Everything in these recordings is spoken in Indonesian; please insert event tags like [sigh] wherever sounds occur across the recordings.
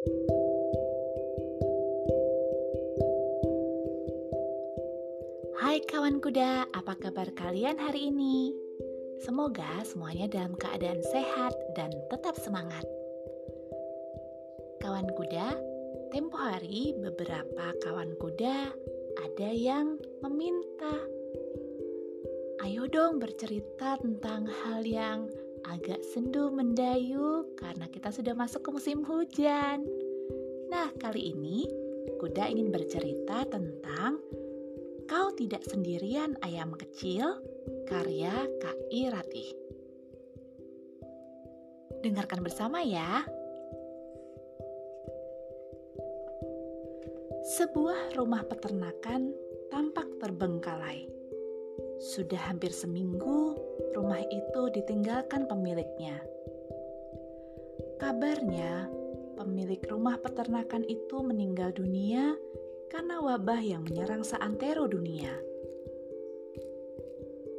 Hai kawan kuda, apa kabar kalian hari ini? Semoga semuanya dalam keadaan sehat dan tetap semangat. Kawan kuda, tempo hari beberapa kawan kuda ada yang meminta Ayo dong bercerita tentang hal yang agak sendu mendayu karena kita sudah masuk ke musim hujan. Nah, kali ini kuda ingin bercerita tentang Kau Tidak Sendirian Ayam Kecil karya K.I. Ratih. Dengarkan bersama ya. Sebuah rumah peternakan tampak terbengkalai sudah hampir seminggu rumah itu ditinggalkan pemiliknya. Kabarnya, pemilik rumah peternakan itu meninggal dunia karena wabah yang menyerang seantero dunia.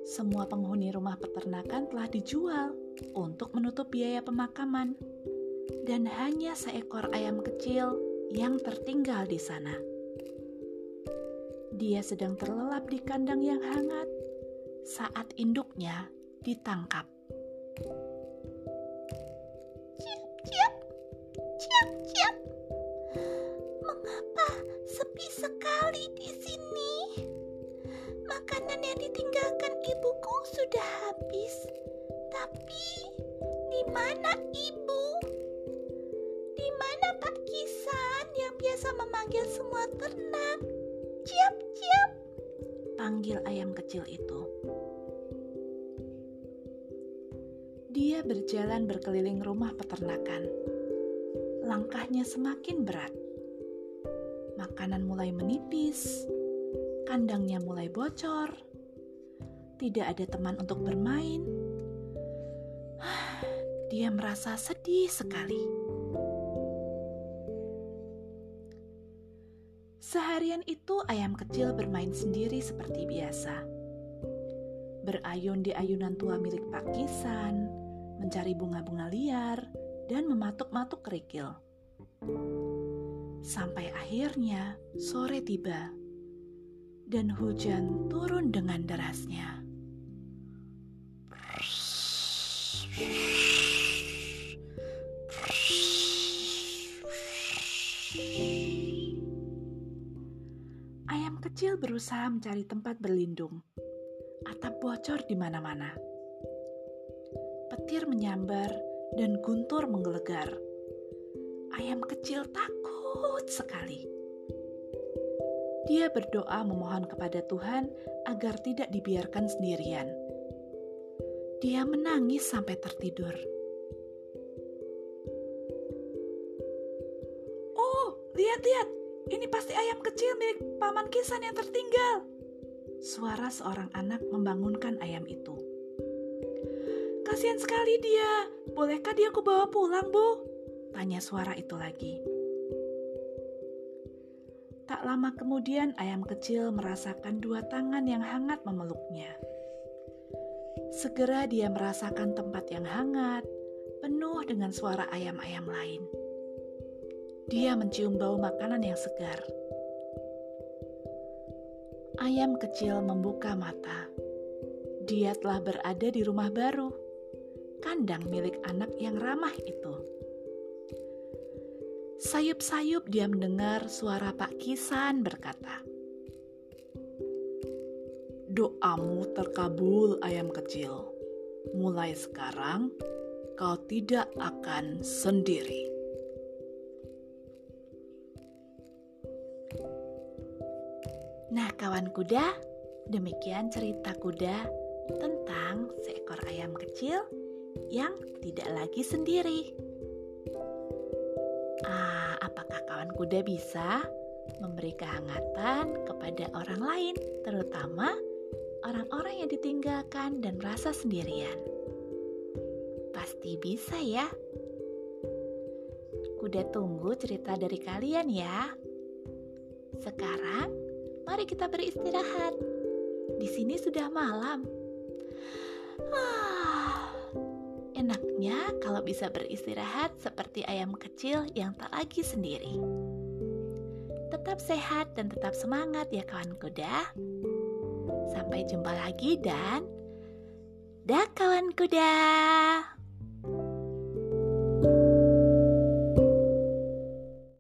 Semua penghuni rumah peternakan telah dijual untuk menutup biaya pemakaman, dan hanya seekor ayam kecil yang tertinggal di sana. Dia sedang terlelap di kandang yang hangat saat induknya ditangkap. Ciap, ciap, ciap, ciap. Mengapa sepi sekali di sini? Makanan yang ditinggalkan ibuku sudah habis. Tapi di mana Panggil ayam kecil itu. Dia berjalan berkeliling rumah peternakan. Langkahnya semakin berat. Makanan mulai menipis, kandangnya mulai bocor. Tidak ada teman untuk bermain. [sighs] Dia merasa sedih sekali. Seharian itu ayam kecil bermain sendiri seperti biasa. Berayun di ayunan tua milik Pak Kisan, mencari bunga-bunga liar, dan mematuk-matuk kerikil. Sampai akhirnya sore tiba, dan hujan turun dengan derasnya. Ayam kecil berusaha mencari tempat berlindung. Atap bocor di mana-mana petir menyambar, dan guntur menggelegar. Ayam kecil takut sekali. Dia berdoa memohon kepada Tuhan agar tidak dibiarkan sendirian. Dia menangis sampai tertidur. Oh, lihat-lihat, ini pasti ayam kecil milik Paman Kisan yang tertinggal. Suara seorang anak membangunkan ayam itu. Kasihan sekali dia. Bolehkah dia aku bawa pulang, Bu? Tanya suara itu lagi. Tak lama kemudian ayam kecil merasakan dua tangan yang hangat memeluknya. Segera dia merasakan tempat yang hangat, penuh dengan suara ayam-ayam lain. Dia mencium bau makanan yang segar. Ayam kecil membuka mata. Dia telah berada di rumah baru kandang milik anak yang ramah itu. Sayup-sayup dia mendengar suara Pak Kisan berkata, Doamu terkabul ayam kecil. Mulai sekarang kau tidak akan sendiri. Nah, kawan kuda, demikian cerita kuda tentang seekor ayam kecil yang tidak lagi sendiri. Ah, apakah kawan kuda bisa memberi kehangatan kepada orang lain, terutama orang-orang yang ditinggalkan dan merasa sendirian? Pasti bisa ya. Kuda tunggu cerita dari kalian ya. Sekarang, mari kita beristirahat. Di sini sudah malam. Ah, Enaknya kalau bisa beristirahat seperti ayam kecil yang tak lagi sendiri. Tetap sehat dan tetap semangat ya kawan kuda. Sampai jumpa lagi dan dah kawan kuda.